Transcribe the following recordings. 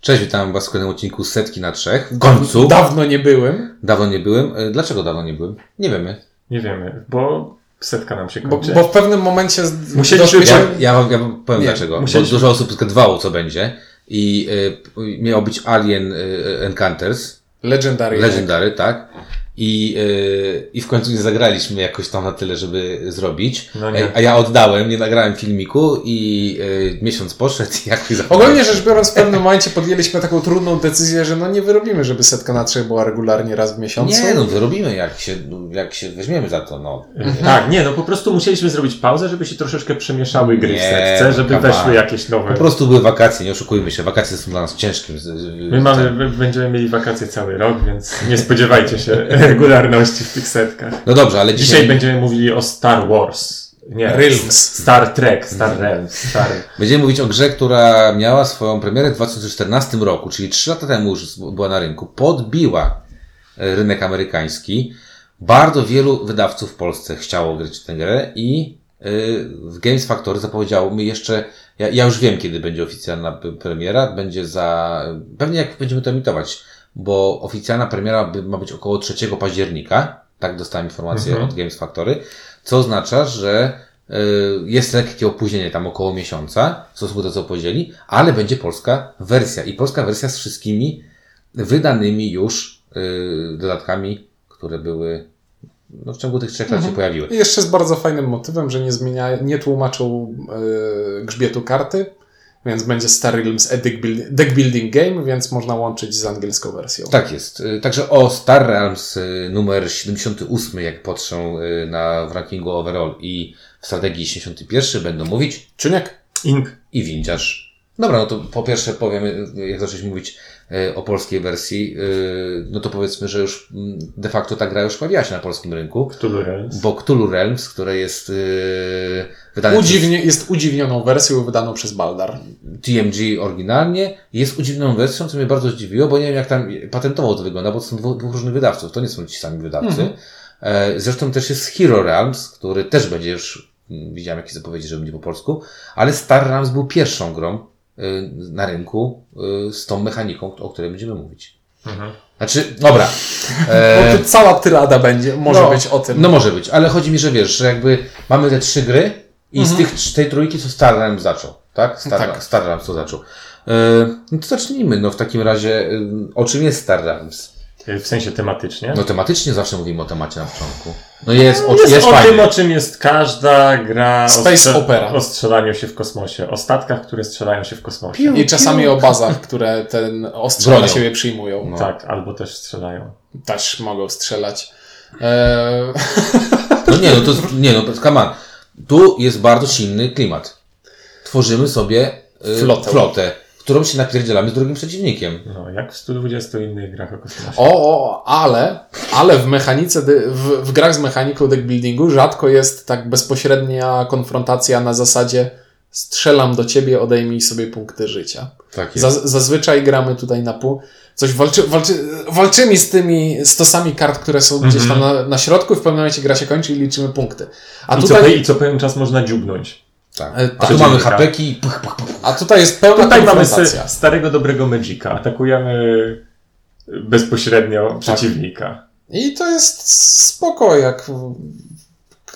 Cześć, witam Was w kolejnym odcinku Setki na Trzech. W końcu. Dawno nie byłem. Dawno nie byłem. E, Dlaczego dawno nie byłem? Nie wiemy. Nie wiemy, bo setka nam się Bo, kończy. bo w pewnym momencie z- Musieliśmy- Ja, ja, wam, ja wam powiem Nie, dlaczego. musieliśmy- Bo dużo osób zgadywało, co będzie. I y, miało być Alien y, Encounters. Legendary. Legendary, tak. I, y, I w końcu nie zagraliśmy jakoś tam na tyle, żeby zrobić. No nie. A, ja oddałem, nie nagrałem filmiku i y, miesiąc poszedł i jakoś zapomniałem. Ogólnie rzecz biorąc, w pewnym momencie podjęliśmy taką trudną decyzję, że no nie wyrobimy, żeby setka na trzech była regularnie raz w miesiącu. Nie, no wyrobimy, jak się, jak się weźmiemy za to, no. Tak, nie, no po prostu musieliśmy zrobić pauzę, żeby się troszeczkę przemieszały gry w Nie, setce, żeby come weszły jakieś nowe. Po prostu były wakacje, nie oszukujmy się. Wakacje są dla nas ciężkim. My mamy, my będziemy mieli wakacje cały rok, więc nie spodziewajcie się regularności w tych setkach. No dobrze, ale dzisiaj, Dzisiaj będziemy mówili o Star Wars. Nie, Realms. Star Trek, Star Realms, Star... będziemy mówić o grze, która miała swoją premierę w 2014 roku, czyli 3 lata temu już była na rynku. Podbiła e, rynek amerykański. Bardzo wielu wydawców w Polsce chciało grać w tę grę i e, w Games Factory zapowiedziało mi jeszcze, ja, ja już wiem kiedy będzie oficjalna premiera, będzie za, pewnie jak będziemy to emitować, bo oficjalna premiera ma być około 3 października, tak dostałem informację Mhm. od Games Factory, co oznacza, że y, jest lekkie opóźnienie tam około miesiąca w stosunku do tego, co powiedzieli, ale będzie polska wersja i polska wersja z wszystkimi wydanymi już y, dodatkami, które były no, w ciągu tych trzech lat się pojawiły. I jeszcze z bardzo fajnym motywem, że nie zmienia, nie tłumaczą e, grzbietu karty, więc będzie Star Realms a deck, build, deck Building Game, więc można łączyć z angielską wersją. Tak jest. Y, Także o Star Realms y, numer 78, jak patrzą y, na w rankingu overall i w strategii 71 będą mówić Czyniak? Ink. i windziarz. Dobra, no to po pierwsze powiem, jak zacząć mówić o polskiej wersji, y, no to powiedzmy, że już mm, de facto ta gra już pojawiła się na polskim rynku, Cthulhu Realms. bo Cthulhu Realms, które jest y, wydane Udziwnie, jest udziwnioną wersją wydaną przez Baldar. przez TMG oryginalnie, jest udziwną wersją, co mnie bardzo zdziwiło, bo nie wiem jak tam patentowo to wygląda, bo to są dwóch, dwóch różnych wydawców, to nie są ci sami wydawcy. E, Zresztą też jest Hero Realms, który też będzie już, mm, widziałem jakieś zapowiedzi, że będzie po polsku, ale Star Realms był pierwszą grą na rynku y, z tą mechaniką, o której będziemy mówić. Mhm. Znaczy, dobra. Bo E, tu cała tyrada będzie, może no, być o tym. No może być, ale chodzi mi, że wiesz, że jakby mamy te trzy gry i z tych, tej trójki co Star Realms zaczął, tak? Star, Tak. Star Realms to zaczął. E, no to zacznijmy, no w takim razie, y, o czym jest Star Realms? W sensie tematycznie. No tematycznie zawsze mówimy o temacie na początku. No jest, o, jest, jest, o fajnie. tym, o czym jest każda gra Space o, strze- opera. o strzelaniu się w kosmosie. O statkach, które strzelają się w kosmosie. I czasami o bazach, które ten ostrze Bronią. na siebie przyjmują. No. Tak, albo też strzelają. Też mogą strzelać. Eee, No nie, no to, nie no, come on. Tu jest bardzo silny klimat. Tworzymy sobie y, Flotę. flotę, którą się napierdzielamy z drugim przeciwnikiem. No, jak w 120 innych grach o kosmosie. o, o, ale, ale w mechanice, w, w grach z mechaniką deck buildingu rzadko jest tak bezpośrednia konfrontacja na zasadzie strzelam do ciebie, odejmij sobie punkty życia. Tak jest. Zaz- zazwyczaj gramy tutaj na pół. Coś walczy, walczy, walczymy z tymi stosami kart, które są gdzieś tam na, na środku i w pewnym momencie gra się kończy i liczymy punkty. A I, co, tutaj, I co pewien czas można dziubnąć. Tak. A tak. tu mamy hapeki i puch, puch, puch. a tutaj jest pełna Tutaj mamy starego, dobrego Magica. Atakujemy bezpośrednio przeciwnika. I to jest spoko, jak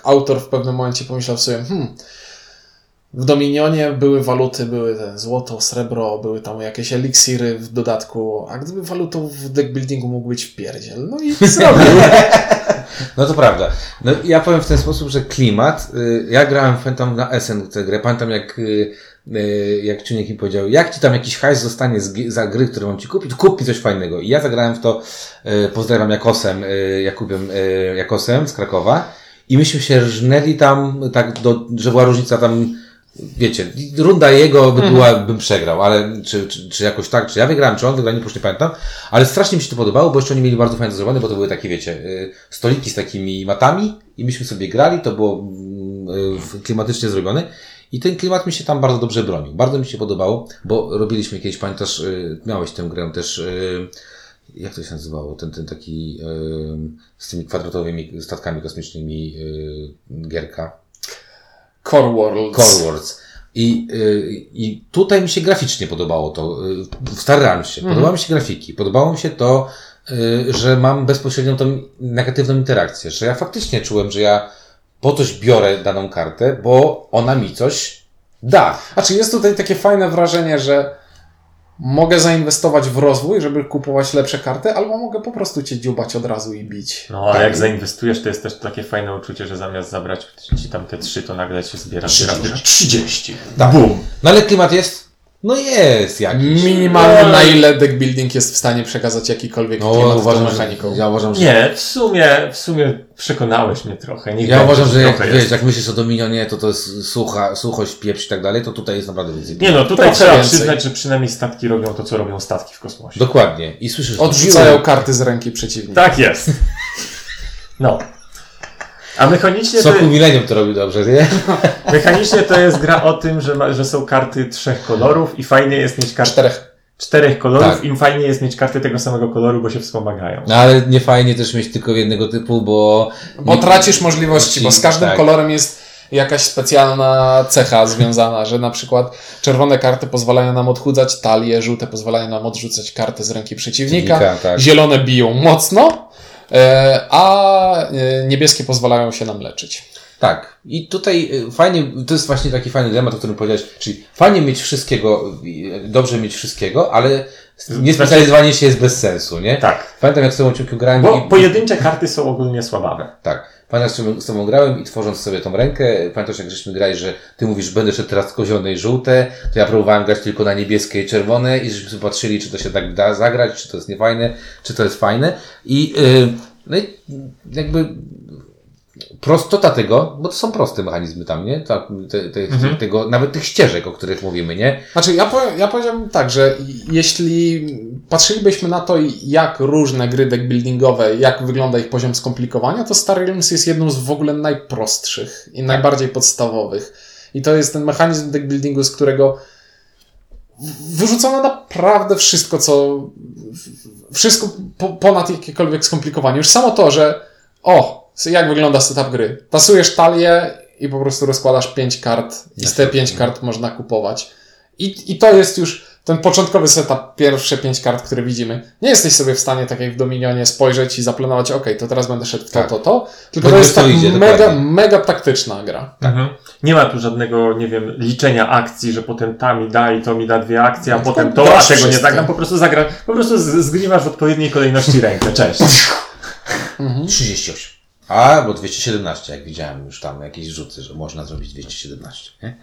autor w pewnym momencie pomyślał sobie, hmm, w Dominionie były waluty, były ten złoto, srebro, były tam jakieś eliksiry w dodatku, a gdyby walutą w deckbuildingu mógł być wpierdziel, no i zrobił. No to prawda. No, ja powiem w ten sposób, że klimat. Y, ja grałem w tam na SN tę grę. Pamiętam jak, y, y, jak Czuniek mi powiedział, jak ci tam jakiś hajs zostanie za gry, które mam ci kupić, to kup mi coś fajnego. I ja zagrałem w to, pozdrawiam Jakosem, Jakubem y, Jakosem z Krakowa. I myśmy się rżnęli tam, tak, do, że była różnica tam, wiecie, runda jego by była, bym przegrał, ale czy, czy, czy jakoś tak, czy ja wygrałem, czy on wygrał, nie, już nie pamiętam, ale strasznie mi się to podobało, bo jeszcze oni mieli bardzo fajnie zrobione, bo to były takie, wiecie, y, stoliki z takimi matami i myśmy sobie grali, to było mm, y, klimatycznie zrobione i ten klimat mi się tam bardzo dobrze bronił. Bardzo mi się podobało, bo robiliśmy kiedyś, pamiętasz, y, miałeś tę grę też, jak to się nazywało, ten, ten taki z tymi kwadratowymi statkami kosmicznymi gierka. Core Worlds. Core Wars. I, y, I tutaj mi się graficznie podobało to, y, w Star Realmsie. Mhm. Podobały mi się grafiki. Podobało mi się to, y, że mam bezpośrednią tą negatywną interakcję, że ja faktycznie czułem, że ja po coś biorę daną kartę, bo ona mi coś da. A czy jest tutaj takie fajne wrażenie, że mogę zainwestować w rozwój, żeby kupować lepsze karty, albo mogę po prostu cię dziubać od razu i bić. No, Tak. jak zainwestujesz, to jest też takie fajne uczucie, że zamiast zabrać ci tam te trzy, to nagle się zbiera, zbiera, zbiera 30. Tak. Bum! No ale klimat jest, no jest jakiś. Minimalny, na ile deck building jest w stanie przekazać jakikolwiek No, klimat uważam, mechaniką. ja uważam, że Nie, w sumie, w sumie przekonałeś mnie trochę. Niech Ja uważam, że jak, wiesz, jak myślisz o Dominionie, to to jest sucha, suchość, pieprz i tak dalej, to tutaj jest naprawdę więcej. Nie no, tutaj Trochę trzeba więcej. przyznać, że przynajmniej statki robią to, co robią statki w kosmosie. Dokładnie. I słyszysz... Odrzucają karty z ręki przeciwnika. Tak jest. No. A mechanicznie to, Soku Millennium to robi dobrze, nie? mechanicznie to jest gra o tym, że, ma, że są karty trzech kolorów i fajnie jest mieć karty Czterech. czterech kolorów, Tak. im fajnie jest mieć karty tego samego koloru, bo się wspomagają. No ale nie fajnie też mieć tylko jednego typu, bo... Bo tracisz możliwości, bo z każdym Tak. kolorem jest jakaś specjalna cecha związana, że na przykład czerwone karty pozwalają nam odchudzać talię, żółte pozwalają nam odrzucać karty z ręki przeciwnika, Przeciwnika, tak. zielone biją mocno, a e, niebieskie pozwalają się nam leczyć. Tak. I tutaj y, fajnie, to jest właśnie taki fajny dylemat, o którym powiedziałeś, czyli fajnie mieć wszystkiego, dobrze mieć wszystkiego, ale niespecjalizowanie się jest bez sensu, nie? Tak. Pamiętam jak z tobą ciągu grałem Bo i... pojedyncze karty są ogólnie słabawe. Tak. Pamiętam, z tobą grałem i tworząc sobie tą rękę, pamiętasz jak żeśmy grali, że ty mówisz, będę szedł teraz tylko zielone i żółte, to ja próbowałem grać tylko na niebieskie i czerwone i żeśmy patrzyli, czy to się tak da zagrać, czy to jest niefajne, czy to jest fajne. I, yy, no i jakby prostota tego, bo to są proste mechanizmy tam, nie? Ta, te, te, tego, nawet tych ścieżek, o których mówimy, nie? Znaczy, ja, ja powiedziałbym tak, że jeśli patrzylibyśmy na to, jak różne gry deckbuildingowe, jak wygląda ich poziom skomplikowania, to Star Realms jest jedną z w ogóle najprostszych i najbardziej podstawowych. I to jest ten mechanizm deckbuildingu, z którego wyrzucono naprawdę wszystko, co. Wszystko po, ponad jakiekolwiek skomplikowanie. Już samo to, że o, jak wygląda setup gry. Tasujesz talię i po prostu rozkładasz pięć kart i z te pięć kart można kupować. I, I to jest już ten początkowy setup, pierwsze pięć kart, które widzimy. Nie jesteś sobie w stanie, tak jak w Dominionie, spojrzeć i zaplanować, ok, to teraz będę szedł w to, Tak. to, to. Tylko to jest tak idzie, mega, dokładnie. mega taktyczna gra. Mhm. Nie ma tu żadnego, nie wiem, liczenia akcji, że potem ta mi da i to mi da dwie akcje, a No, potem to a tego nie zagram. Po prostu zagra, po prostu zgrywasz w odpowiedniej kolejności rękę. Cześć. 38. A, bo 217, jak widziałem już tam jakieś rzuty, że można zrobić 217, nie?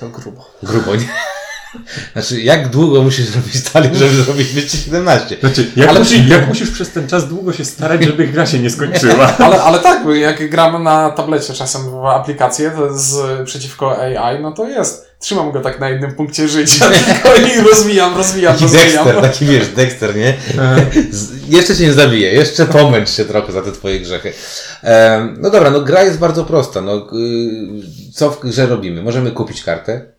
To grubo. Grubo, nie? Znaczy, jak długo musisz zrobić talię, żeby zrobić 217? Znaczy, jak, musi, jak musisz przez ten czas długo się starać, żeby gra się nie skończyła. Ale, ale tak, bo jak gramy na tablecie czasem w aplikację z, przeciwko AI, no to jest. Trzymam go tak na jednym punkcie życia i rozwijam, rozwijam, Taki rozwijam. Dexter, taki wiesz, Dexter, nie? Z, jeszcze cię nie zabije, jeszcze pomęcz się trochę za te twoje grzechy. No dobra, no gra jest bardzo prosta. No, y, co w grze robimy? Możemy kupić kartę.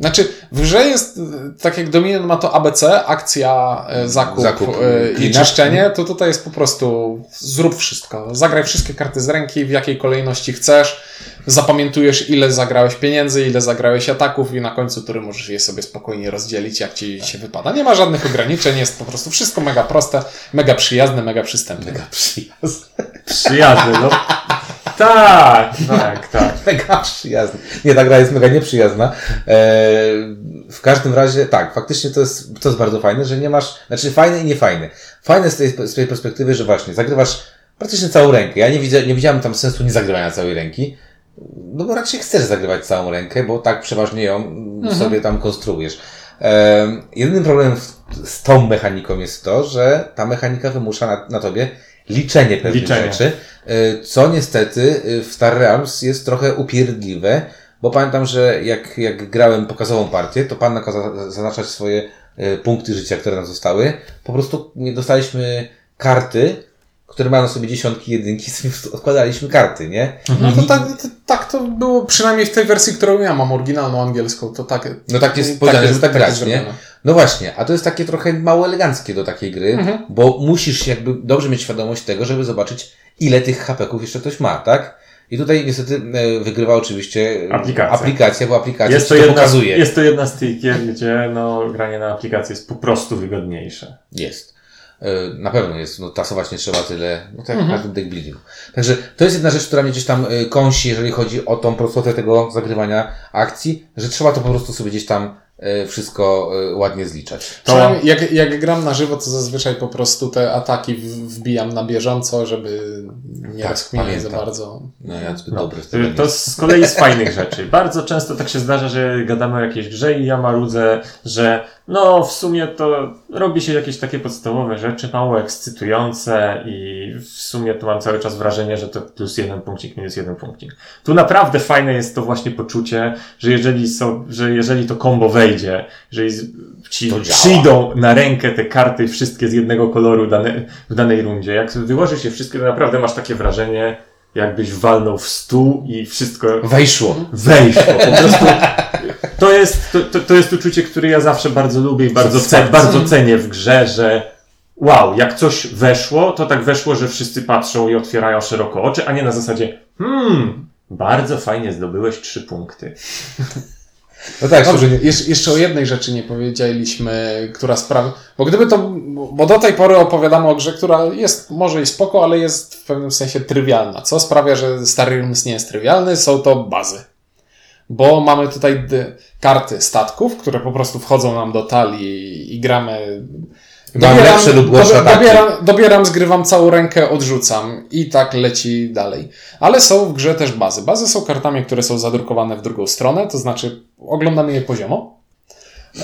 Znaczy, w grze jest, y, tak jak Dominion ma to ABC, akcja, e, zakup, Zakup, e, i cleanup. czyszczenie, to tutaj jest po prostu zrób wszystko. Zagraj wszystkie karty z ręki, w jakiej kolejności chcesz. Zapamiętujesz, ile zagrałeś pieniędzy, ile zagrałeś ataków i na końcu tury możesz je sobie spokojnie rozdzielić, jak ci się wypada. Nie ma żadnych ograniczeń, jest po prostu wszystko mega proste, mega przyjazne, mega przystępne. Mega przyjazny. Przyjazny, no. Tak, tak, tak. Mega przyjazny. Nie, ta gra jest mega nieprzyjazna. E, w każdym razie, tak, faktycznie to jest, to jest bardzo fajne, że nie masz, znaczy fajne i niefajne. Fajne z tej, z tej perspektywy, że właśnie zagrywasz praktycznie całą rękę. Ja nie, widzę, nie widziałem tam sensu nie zagrywania całej ręki. No bo raczej chcesz zagrywać całą rękę, bo tak przeważnie ją mm, sobie tam konstruujesz. E, jedynym problemem z tą mechaniką jest to, że ta mechanika wymusza na, na tobie liczenie pewnych Liczenie. rzeczy, e, co niestety e, w Star Realms jest trochę upierdliwe, bo pamiętam, że jak, jak grałem pokazową partię, to pan nakazał zaznaczać swoje e, punkty życia, które nam zostały. Po prostu nie dostaliśmy karty, które mają na sobie dziesiątki, jedynki, sobie odkładaliśmy karty, nie? No to tak, to, tak to było przynajmniej w tej wersji, którą ja mam, oryginalną angielską, to tak. No tak jest powiedziane, żeby tak jest grać, nie? No właśnie, a to jest takie trochę mało eleganckie do takiej gry, Mhm. bo musisz jakby dobrze mieć świadomość tego, żeby zobaczyć, ile tych hapeków jeszcze ktoś ma, tak? I tutaj niestety e, wygrywa oczywiście e, Aplikacja. aplikacja bo aplikacja Jest to, to jedna, pokazuje. jest to jedna z tych gier, gdzie no, granie na aplikacji jest po prostu wygodniejsze. Jest. E, Na pewno jest, no tasować nie trzeba tyle, no tak Mhm. jak na tym deck buildingu. Także to jest jedna rzecz, która mnie gdzieś tam kąsi, jeżeli chodzi o tą prostotę tego zagrywania akcji, że trzeba to po prostu sobie gdzieś tam wszystko e, ładnie zliczać. To- jak, jak gram na żywo, to zazwyczaj po prostu te ataki wbijam na bieżąco, żeby nie Tak, rozkminiać za bardzo. No ja zbyt No, dobry w tym to z kolei z fajnych rzeczy. Bardzo często tak się zdarza, że gadamy o jakiejś grze i ja marudzę, że no w sumie to robi się jakieś takie podstawowe rzeczy, mało ekscytujące i w sumie to mam cały czas wrażenie, że to plus jeden punkcik, minus jeden punkcik. Tu naprawdę fajne jest to właśnie poczucie, że jeżeli, są, że jeżeli to combo wejdzie, że z- ci To działa. przyjdą na rękę te karty wszystkie z jednego koloru dane, w danej rundzie, jak wyłożysz je wszystkie, to naprawdę masz takie wrażenie, jakbyś walnął w stół i wszystko Wejszło. wejszło. Po prostu to jest, to, to, to jest uczucie, które ja zawsze bardzo lubię i bardzo, ce, bardzo cenię w grze, że wow, jak coś weszło, to tak weszło, że wszyscy patrzą i otwierają szeroko oczy, a nie na zasadzie hmm, bardzo fajnie zdobyłeś trzy punkty. No tak, Dobrze, jesz- jeszcze o jednej rzeczy nie powiedzieliśmy, która sprawia. Bo gdyby to. Bo do tej pory opowiadamy o grze, która jest może i spoko, ale jest w pewnym sensie trywialna. Co sprawia, że Star Realms nie jest trywialny, są to bazy. Bo mamy tutaj karty statków, które po prostu wchodzą nam do talii i gramy. Mam lepsze lub gorsze ataki. dobieram, dobieram, zgrywam całą rękę, odrzucam i tak leci dalej. Ale są w grze też bazy. Bazy są kartami, które są zadrukowane w drugą stronę, to znaczy oglądamy je poziomo.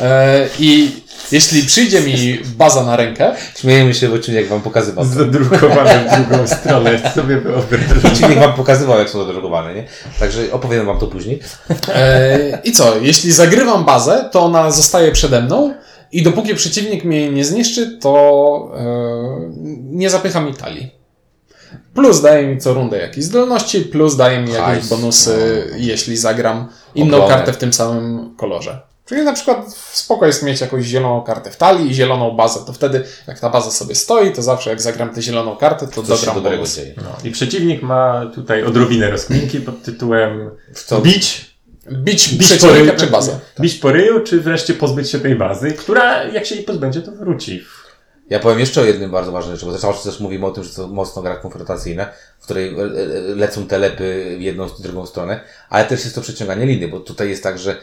E, I jeśli przyjdzie mi baza na rękę, śmiejemy się, bo Czuniek wam pokazywał. Zadrukowane w drugą stronę, sobie wyobrażam. Czuniek wam pokazywał, jak są zadrukowane, nie? Także opowiem wam to później. e, i co? Jeśli zagrywam bazę, to ona zostaje przede mną i dopóki przeciwnik mnie nie zniszczy, to e, nie zapycha mi talii. Plus daje mi co rundę jakieś zdolności, plus daje mi jakieś Hajs, bonusy, jeśli zagram inną kartę w tym samym kolorze. Czyli na przykład spoko jest mieć jakąś zieloną kartę w talii i zieloną bazę, to wtedy jak ta baza sobie stoi, to zawsze jak zagram tę zieloną kartę, to Coś dogram dobrego. No. I przeciwnik ma tutaj odrobinę rozkminki pod tytułem W co? bić, Bić, bić po ryju, czy bazę. bić po ryju, czy wreszcie pozbyć się tej bazy, która jak się jej pozbędzie, to wróci. Ja powiem jeszcze o jednym bardzo ważnej rzeczy, bo zawsze też mówimy o tym, że to mocno gra konfrontacyjna, w której e, e, lecą te lepy w jedną i drugą stronę, ale też jest to przeciąganie liny, bo tutaj jest tak, że e,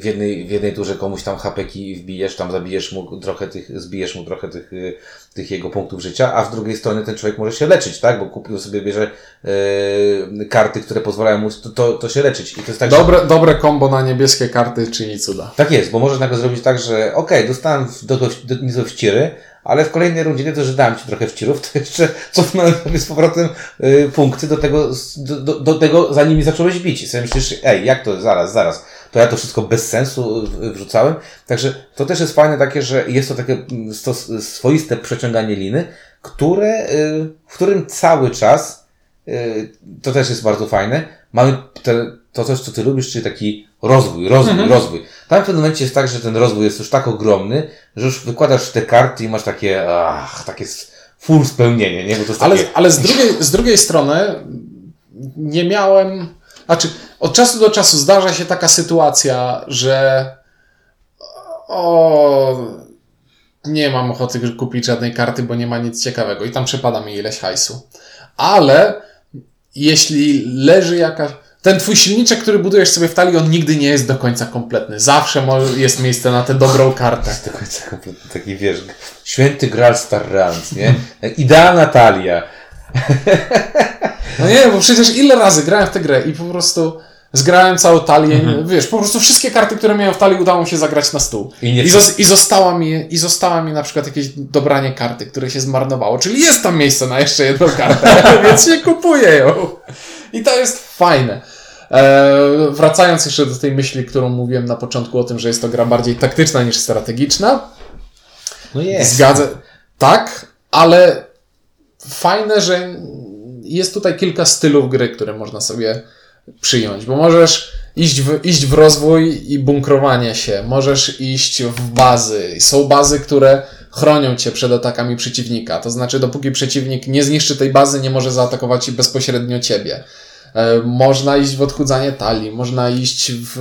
w jednej, w jednej turze komuś tam hapeki wbijesz, tam zabijesz mu trochę tych, zbijesz mu trochę tych, tych jego punktów życia, a z drugiej strony ten człowiek może się leczyć, tak? Bo kupił sobie, bierze e, karty, które pozwalają mu to, to, to się leczyć. I to jest tak, że Dobre, dobre kombo na niebieskie karty czyni cuda. tak jest, bo możesz nagle zrobić tak, że okej, dostałem w- do, do, do, nieco wciry, ale w kolejnej rundzie to, że dałem Ci trochę wcirów, to jeszcze cofnąłem sobie z powrotem y, punkty do tego, do, do, do tego, zanim mi zacząłeś bić. I sobie myślisz, ej, jak to, zaraz, zaraz. To ja to wszystko bez sensu y, wrzucałem. Także to też jest fajne takie, że jest to takie mm, stos, swoiste przeciąganie liny, które, y, w którym cały czas to też jest bardzo fajne. Mamy te, to coś, co ty lubisz, czyli taki rozwój, rozwój, rozwój. Tam w pewnym momencie jest tak, że ten rozwój jest już tak ogromny, że już wykładasz te karty i masz takie, ach, takie full spełnienie, nie? Bo to jest Ale, takie, ale z, drugiej, z drugiej strony nie miałem. Znaczy, od czasu do czasu zdarza się taka sytuacja, że o, nie mam ochoty kupić żadnej karty, bo nie ma nic ciekawego i tam przepada mi ileś hajsu. Ale jeśli leży jakaś. Ten twój silniczek, który budujesz sobie w talii, on nigdy nie jest do końca kompletny. Zawsze jest miejsce na tę dobrą kartę. do końca kompletnie taki, wiesz, święty Graal Star Realms, nie? Idealna talia. No nie, bo przecież ile razy grałem w tę grę i po prostu zgrałem całą talię, wiesz, po prostu wszystkie karty, które miałem w talii udało mi się zagrać na stół. I nie I, zos- i, została mi, I została mi na przykład jakieś dobranie karty, które się zmarnowało, czyli jest tam miejsce na jeszcze jedną kartę, więc się kupuję ją. I to jest fajne. E, wracając jeszcze do tej myśli, którą mówiłem na początku o tym, że jest to gra bardziej taktyczna niż strategiczna, No jest. Zgadzę. Tak, ale fajne, że jest tutaj kilka stylów gry, które można sobie przyjąć, bo możesz iść w, iść w rozwój i bunkrowanie się, możesz iść w bazy. Są bazy, które chronią cię przed atakami przeciwnika, to znaczy dopóki przeciwnik nie zniszczy tej bazy, nie może zaatakować bezpośrednio ciebie. E, Można iść w odchudzanie talii, można iść w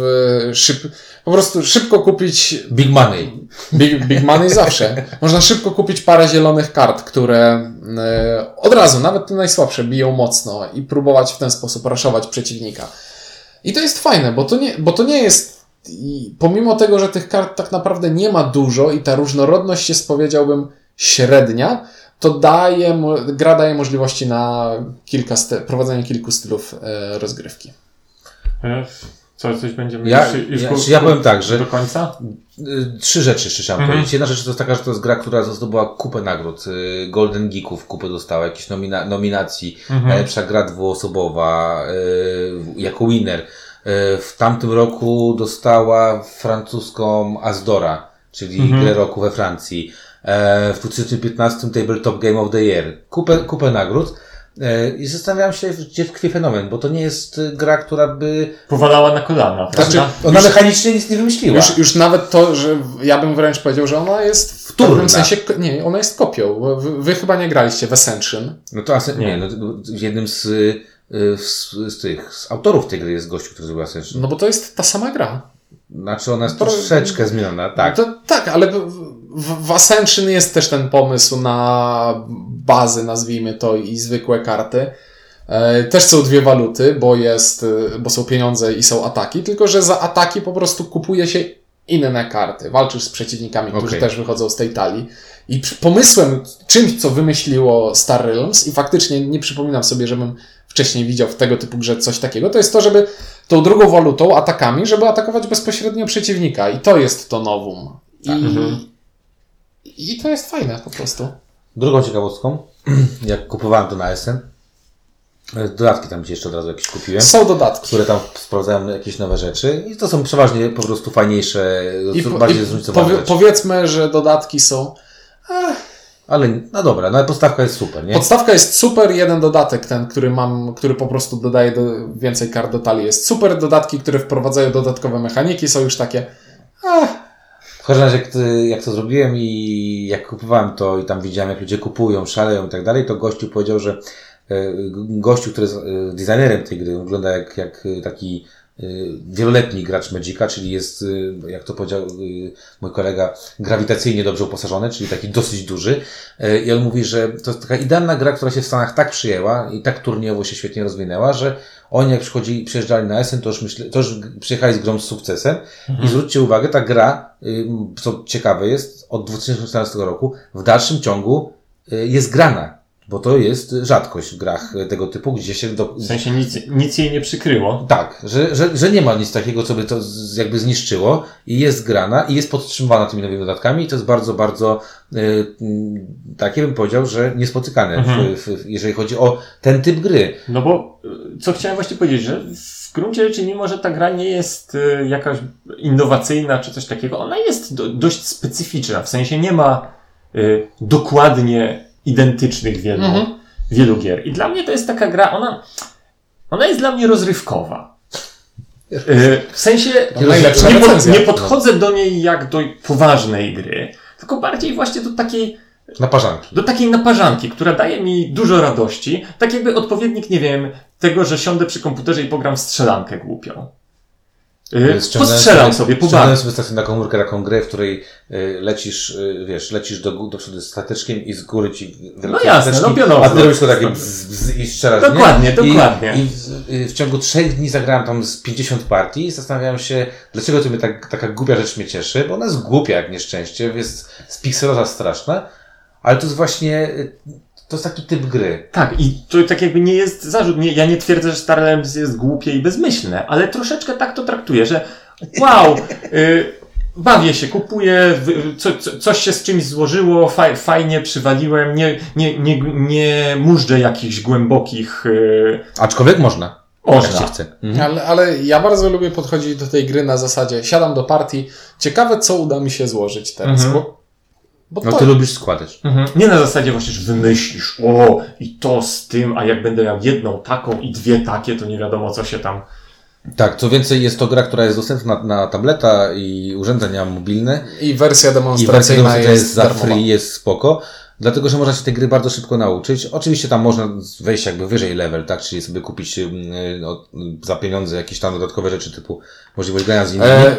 szyb... po prostu szybko kupić Big money. Big, big money zawsze. Można szybko kupić parę zielonych kart, które e, od razu, nawet te najsłabsze, biją mocno i próbować w ten sposób raszować przeciwnika. I to jest fajne, bo to nie, bo to nie jest. I pomimo tego, że tych kart tak naprawdę nie ma dużo i ta różnorodność jest, powiedziałbym, średnia, to daje, gra daje możliwości na kilka sty- prowadzenie kilku stylów e, rozgrywki. E, Co, coś będziemy Ja- już, już ja- czy ja powiem tak, że- Do końca? Y, Trzy rzeczy jeszcze chciałem Mhm. powiedzieć. Jedna rzecz to jest taka, że to jest gra, która zdobyła kupę nagród. Y, Golden Geeków kupę dostała, jakieś nomina- nominacji. Mhm. Najlepsza gra dwuosobowa, y, jako winner. Y, W tamtym roku dostała francuską Azdora, czyli Mhm. grę roku we Francji. E, W 2015 Tabletop Game of the Year. Kupę, kupę nagród. E, I zastanawiam się, gdzie tkwi fenomen, bo to nie jest gra, która by... Powalała na kolana, prawda? Znaczy, Ona mechanicznie nic nie wymyśliła. Już, już nawet to, że ja bym wręcz powiedział, że ona jest w Wtórna. pewnym sensie, nie, ona jest kopią. Wy, wy chyba nie graliście w Ascension. No to Ascen- Nie. no, jednym z, z, z tych, z autorów tej gry jest gościu, który zrobił Ascension. No bo to jest ta sama gra. Znaczy ona jest To- troszeczkę zmieniona, tak. To, tak, ale w, w, Ascension jest też ten pomysł na bazy, nazwijmy to, i zwykłe karty. E, Też są dwie waluty, bo jest, e, bo są pieniądze i są ataki, tylko że za ataki po prostu kupuje się inne karty. Walczysz z przeciwnikami, którzy też wychodzą z tej talii. I pomysłem, czymś, co wymyśliło Star Realms, i faktycznie nie przypominam sobie, żebym wcześniej widział w tego typu grze coś takiego, to jest to, żeby tą drugą walutą, atakami, żeby atakować bezpośrednio przeciwnika. I to jest to nowum. I, Mhm. I to jest fajne po prostu. Drugą ciekawostką, jak kupowałem to na SN, dodatki tam gdzieś jeszcze od razu jakieś kupiłem, Są dodatki. które tam sprawdzają jakieś nowe rzeczy i to są przeważnie po prostu fajniejsze, I, bardziej i zróżnicowane powie, powiedzmy, że dodatki są. Ale no dobra, no ale podstawka jest super, nie? Podstawka jest super, jeden dodatek, ten, który mam, który po prostu dodaje do, więcej kart do talii jest super. Dodatki, które wprowadzają dodatkowe mechaniki są już takie. Ah, W każdym razie, jak, jak to zrobiłem i jak kupowałem to i tam widziałem, jak ludzie kupują, szaleją i tak dalej, to gościu powiedział, że e, gościu, który jest e, designerem tej gry, wygląda jak, jak e, taki e, wieloletni gracz Magica, czyli jest, e, jak to powiedział e, mój kolega, grawitacyjnie dobrze uposażony, czyli taki dosyć duży. E, I on mówi, że to jest taka idealna gra, która się w Stanach tak przyjęła i tak turniejowo się świetnie rozwinęła, że oni jak przychodzi, przyjeżdżali na SN, to już, myślę, to już przyjechali z grą z sukcesem. I zwróćcie uwagę, ta gra, y, co ciekawe jest, od 2014 roku w dalszym ciągu y, jest grana. Bo to jest rzadkość w grach tego typu, gdzie się do, W sensie nic, nic jej nie przykryło. tak, że, że, że nie ma nic takiego, co by to jakby zniszczyło i jest grana i jest podtrzymywana tymi nowymi dodatkami i to jest bardzo, bardzo y, mm, takie bym powiedział, że niespotykane, Mhm. w, w, jeżeli chodzi o ten typ gry. No bo y, co chciałem właśnie powiedzieć, że w gruncie rzeczy, mimo że ta gra nie jest y, jakaś innowacyjna czy coś takiego, ona jest do, dość specyficzna. W sensie nie ma y, dokładnie identycznych wielu, Mhm. wielu gier. I dla mnie to jest taka gra, ona, ona jest dla mnie rozrywkowa. Y, w sensie nie, pod, nie podchodzę do niej jak do poważnej gry, tylko bardziej właśnie do takiej Naparzanki. do takiej naparzanki, która daje mi dużo radości, tak jakby odpowiednik, nie wiem, tego, że siądę przy komputerze i pogram w strzelankę głupią. Yy, postrzelam sobie, pobawię. sobie stację na komórkę taką grę, w której y, lecisz, y, wiesz, lecisz do, do przodu stateczkiem i z góry ci wylatują jasne, stateczki, no pionowo. A ty robisz to takie bzz, bzz, i strzelasz, Dokładnie, nie? dokładnie. I, i w, y, w ciągu trzech dni zagrałem tam z 50 partii i zastanawiałem się, dlaczego to mnie tak, taka głupia rzecz mnie cieszy, bo ona jest głupia jak nieszczęście, jest spikselowa straszna, ale to jest właśnie, to jest taki typ gry. Tak, i to tak jakby nie jest zarzut. Nie, ja nie twierdzę, że Star Realms jest głupie i bezmyślne, ale troszeczkę tak to traktuję, że wow, yy, bawię się, kupuję, co, co, coś się z czymś złożyło, faj, fajnie przywaliłem, nie, nie, nie, nie mużdżę jakichś głębokich... Yy, Aczkolwiek można, można. się chce. Mhm. Ale, ale ja bardzo lubię podchodzić do tej gry na zasadzie siadam do partii, ciekawe co uda mi się złożyć teraz, Mhm. bo, bo No to, ty lubisz składać. Mhm. Nie na zasadzie właśnie, że wymyślisz, o, i to z tym, a jak będę miał jedną taką i dwie takie, to nie wiadomo, co się tam. Tak, co więcej, jest to gra, która jest dostępna na tableta i urządzenia mobilne. i wersja I wersja demonstracyjna demonstracyjna jest, jest za darmowa. free, jest spoko. Dlatego, że można się tej gry bardzo szybko nauczyć. Oczywiście tam można wejść jakby wyżej level, tak? Czyli sobie kupić no, za pieniądze jakieś tam dodatkowe rzeczy typu możliwość grania z innymi. E,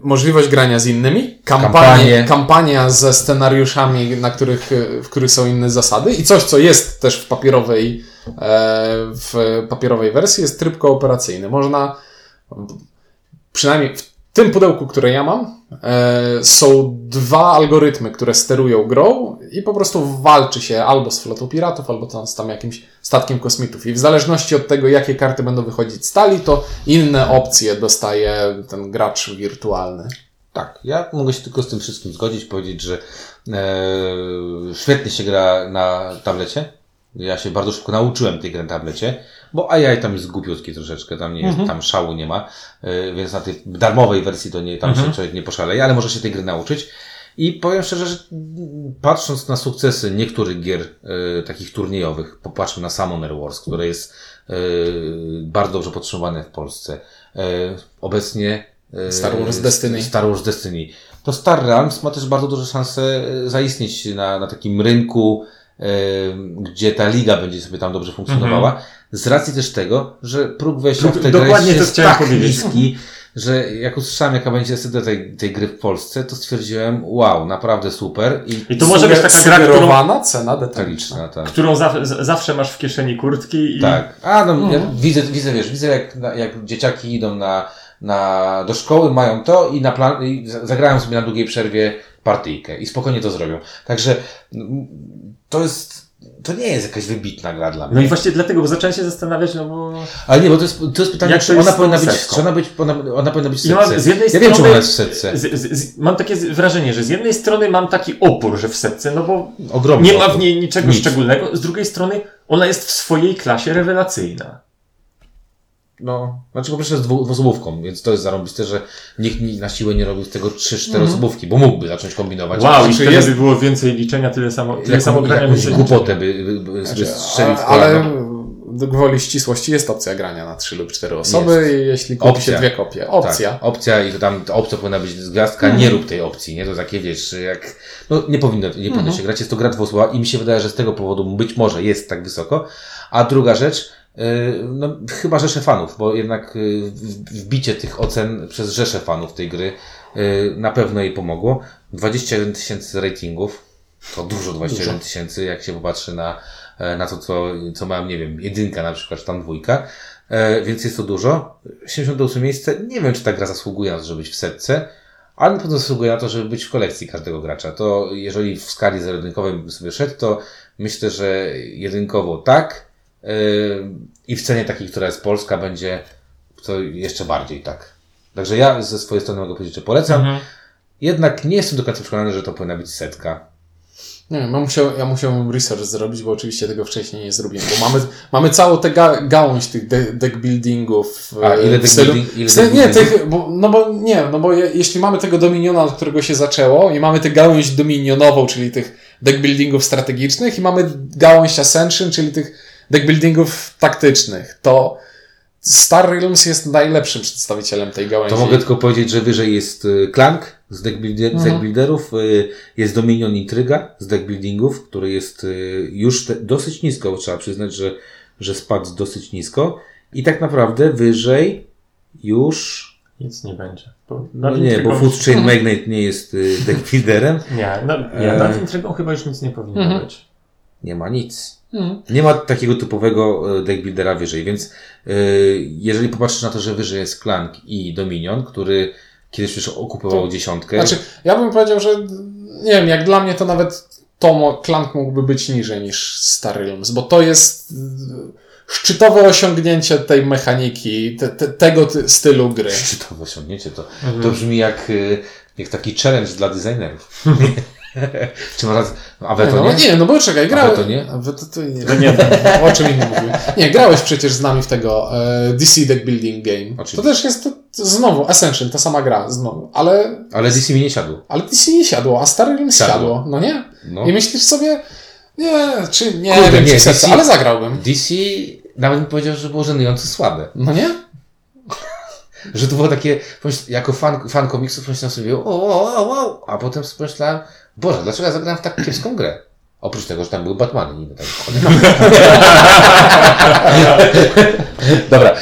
możliwość grania z innymi, kampanie, kampania ze scenariuszami, na których, e, w których są inne zasady i coś, co jest też w papierowej, e, w papierowej wersji, jest tryb kooperacyjny. Można, przynajmniej w tym pudełku, które ja mam, e, są dwa algorytmy, które sterują grą i po prostu walczy się albo z flotą piratów, albo tam z tam jakimś statkiem kosmitów. I w zależności od tego, jakie karty będą wychodzić z to inne opcje dostaje ten gracz wirtualny. Tak, ja mogę się tylko z tym wszystkim zgodzić, powiedzieć, że e, świetnie się gra na tablecie. Ja się bardzo szybko nauczyłem tej gry na tablecie, bo AI tam jest głupiutki troszeczkę, tam nie jest, tam szału nie ma, e, więc na tej darmowej wersji to nie, tam się człowiek nie poszaleje, ale może się tej gry nauczyć. I powiem szczerze, że patrząc na sukcesy niektórych gier e, takich turniejowych, popatrzmy na Summoner Wars, które jest e, bardzo dobrze podtrzymywane w Polsce. E, obecnie e, Star Wars Destiny. Star Wars Destiny. To Star Realms ma też bardzo duże szanse e, zaistnieć na, na takim rynku, e, gdzie ta liga będzie sobie tam dobrze funkcjonowała. Z racji też tego, że próg wejścia w tę grę Dokładnie to jest tak powiedzieć. niski, że jak usłyszałem, jaka będzie estyka tej, tej gry w Polsce, to stwierdziłem, wow, naprawdę super i I to może być taka gra, którą, cena detaliczna. tak. którą za, zawsze masz w kieszeni kurtki i Tak. A no, ja widzę, widzę, wiesz, widzę jak, jak dzieciaki idą na, na, do szkoły, mają to i na plan, i za- zagrają sobie na długiej przerwie partyjkę i spokojnie to zrobią. Także to jest, to nie jest jakaś wybitna gra dla mnie. No i właśnie dlatego, bo zacząłem się zastanawiać, no bo Ale nie, bo to jest, to jest pytanie, Jak to czy jest ona powinna być, czy ona, być, ona, ona powinna być w setce. z jednej ja wiem, czy strony- ona jest w setce. z, z, z, mam takie wrażenie, że z jednej strony mam taki opór, że w setce, no bo Ogromny. nie ma w niej niczego Nic. szczególnego, z drugiej strony ona jest w swojej klasie rewelacyjna. No, znaczy po pierwsze jest dwu- dwuosobówką, więc to jest zarąbiste, że nikt ni- na siłę nie robił z tego trzy, cztery osobówki, bo mógłby zacząć kombinować. Wow, i Znaczy wtedy jest- by było więcej liczenia, tyle samo, tyle samo grania, jakąś głupotę by, by, by sobie strzelił w Ale, gwoli ścisłości jest opcja grania na trzy lub cztery osoby, jeśli kupi Opcja. się dwie kopie. Opcja. Tak, opcja i to tam ta opcja powinna być z gwiazdka, nie rób tej opcji, nie? To takie wiesz, jak, no nie powinno, nie powinno się grać, jest to gra dwusłowa i mi się wydaje, że z tego powodu być może jest tak wysoko. A druga rzecz, no chyba rzesze fanów, bo jednak yy, wbicie tych ocen przez rzesze fanów tej gry yy, na pewno jej pomogło. 21 tysięcy ratingów, to dużo 21 tysięcy, jak się popatrzy na, e, na to, co, co mam, nie wiem, jedynka na przykład, czy tam dwójka. E, więc jest to dużo. 78 miejsce. Nie wiem, czy ta gra zasługuje na to, żeby być w setce, ale na pewno zasługuje na to, żeby być w kolekcji każdego gracza. To jeżeli w skali zero-jedynkowej bym sobie szedł, to myślę, że jedynkowo tak. E, I w cenie takiej, która jest polska, będzie to jeszcze bardziej tak. Także ja ze swojej strony mogę powiedzieć, że polecam. Mhm. Jednak nie jestem do końca przekonany, że to powinna być setka. Nie wiem, ja musiał, ja musiałem research zrobić, bo oczywiście tego wcześniej nie zrobiłem, bo mamy, mamy całą tę ga, gałąź tych de, deck buildingów. A, e, ile w deck stylu- building- ile w stylu- deck Nie, tych, bo, no bo nie, no bo je, jeśli mamy tego Dominiona, od którego się zaczęło i mamy tę gałąź Dominionową, czyli tych deck buildingów strategicznych i mamy gałąź Ascension, czyli tych deck buildingów taktycznych, to Star Realms jest najlepszym przedstawicielem tej gałęzi. To mogę tylko powiedzieć, że wyżej jest y, Clank z deck, builder, z deck builderów, y, jest Dominion Intryga z deck buildingów, który jest y, już dosyć nisko, bo trzeba przyznać, że, że spadł dosyć nisko. I tak naprawdę wyżej już. Nic nie będzie. Bo No nie, bo Food Chain Magnate nie jest y, deck builderem. Nie, no, nie nad intrygą chyba już nic nie powinno Mhm. być. Nie ma nic. Mhm. Nie ma takiego typowego e, deck buildera wyżej, więc y, jeżeli popatrzysz na to, że wyżej jest Clank i Dominion, który kiedyś już okupował To- dziesiątkę. Znaczy, ja bym powiedział, że nie wiem, jak dla mnie to nawet Tomo Clank mógłby być niżej niż Star Realms, bo to jest y, szczytowe osiągnięcie tej mechaniki, te, te, tego ty, stylu gry. Czy to osiągnięcie to, to brzmi jak, jak taki challenge dla designerów. Czy może, a Nie, Veto no, nie? no bo czekaj, grałeś. Veto nie? A to nie. No nie, O czym innym mówię. Nie, grałeś przecież z nami w tego e, DC Deck Building Game. Oczywiście. To też jest to, to znowu Ascension, ta sama gra, znowu. Ale, Ale DC mi nie siadł. ale DC nie siadło, a Star Realms Siadło. siadło. No nie? No. I myślisz sobie, nie, czy nie Kurde, wiem, nie, czy serce, DC ale zagrałbym. DC nawet bym powiedział, że było żenująco słabe. No nie? Że to było takie, jako fan, fan komiksów pomyślałem sobie, o, o, o, o, a potem sobie pomyślałem, Boże, dlaczego ja zagrałem w tak kiepską grę? Oprócz tego, że tam były Batmany. Nie tak Dobra, e,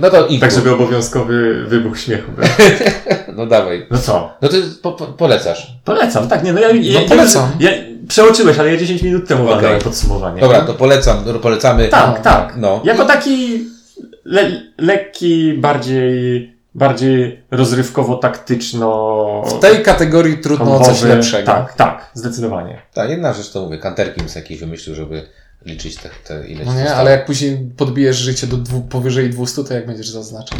no to i Tak, żeby obowiązkowy wybuch śmiechu był. No dawaj. No co? No ty po, po, polecasz. Polecam, tak, nie, no ja, ja, polecam. Ja, ja, przeoczyłeś, ale ja 10 minut temu okay. podsumowanie. Dobra, to polecam, no, polecamy. Tak, No. tak. No. Jako taki le, lekki, bardziej, bardziej rozrywkowo-taktyczno... W tej kategorii trudno o coś lepszego. Tak, tak, zdecydowanie. Tak, jedna rzecz to mówię, kanterki mi jakiś wymyślił, żeby liczyć te, te ileś No nie, zostało. ale jak później podbijesz życie do dwu, powyżej 200, to jak będziesz zaznaczał?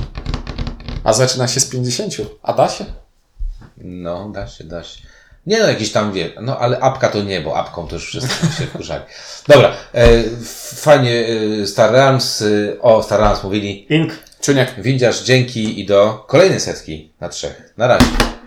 A zaczyna się z 50. A da się? No, da się, da się. Nie no, jakiś tam wie, no ale apka to nie, bo apką to już wszyscy się wkurzali. Dobra, e, fajnie e, Star Realms, e, o Star Realms mówili. Ink. Czuniek. Windziarz, dzięki i do kolejnej setki na trzech. Na razie.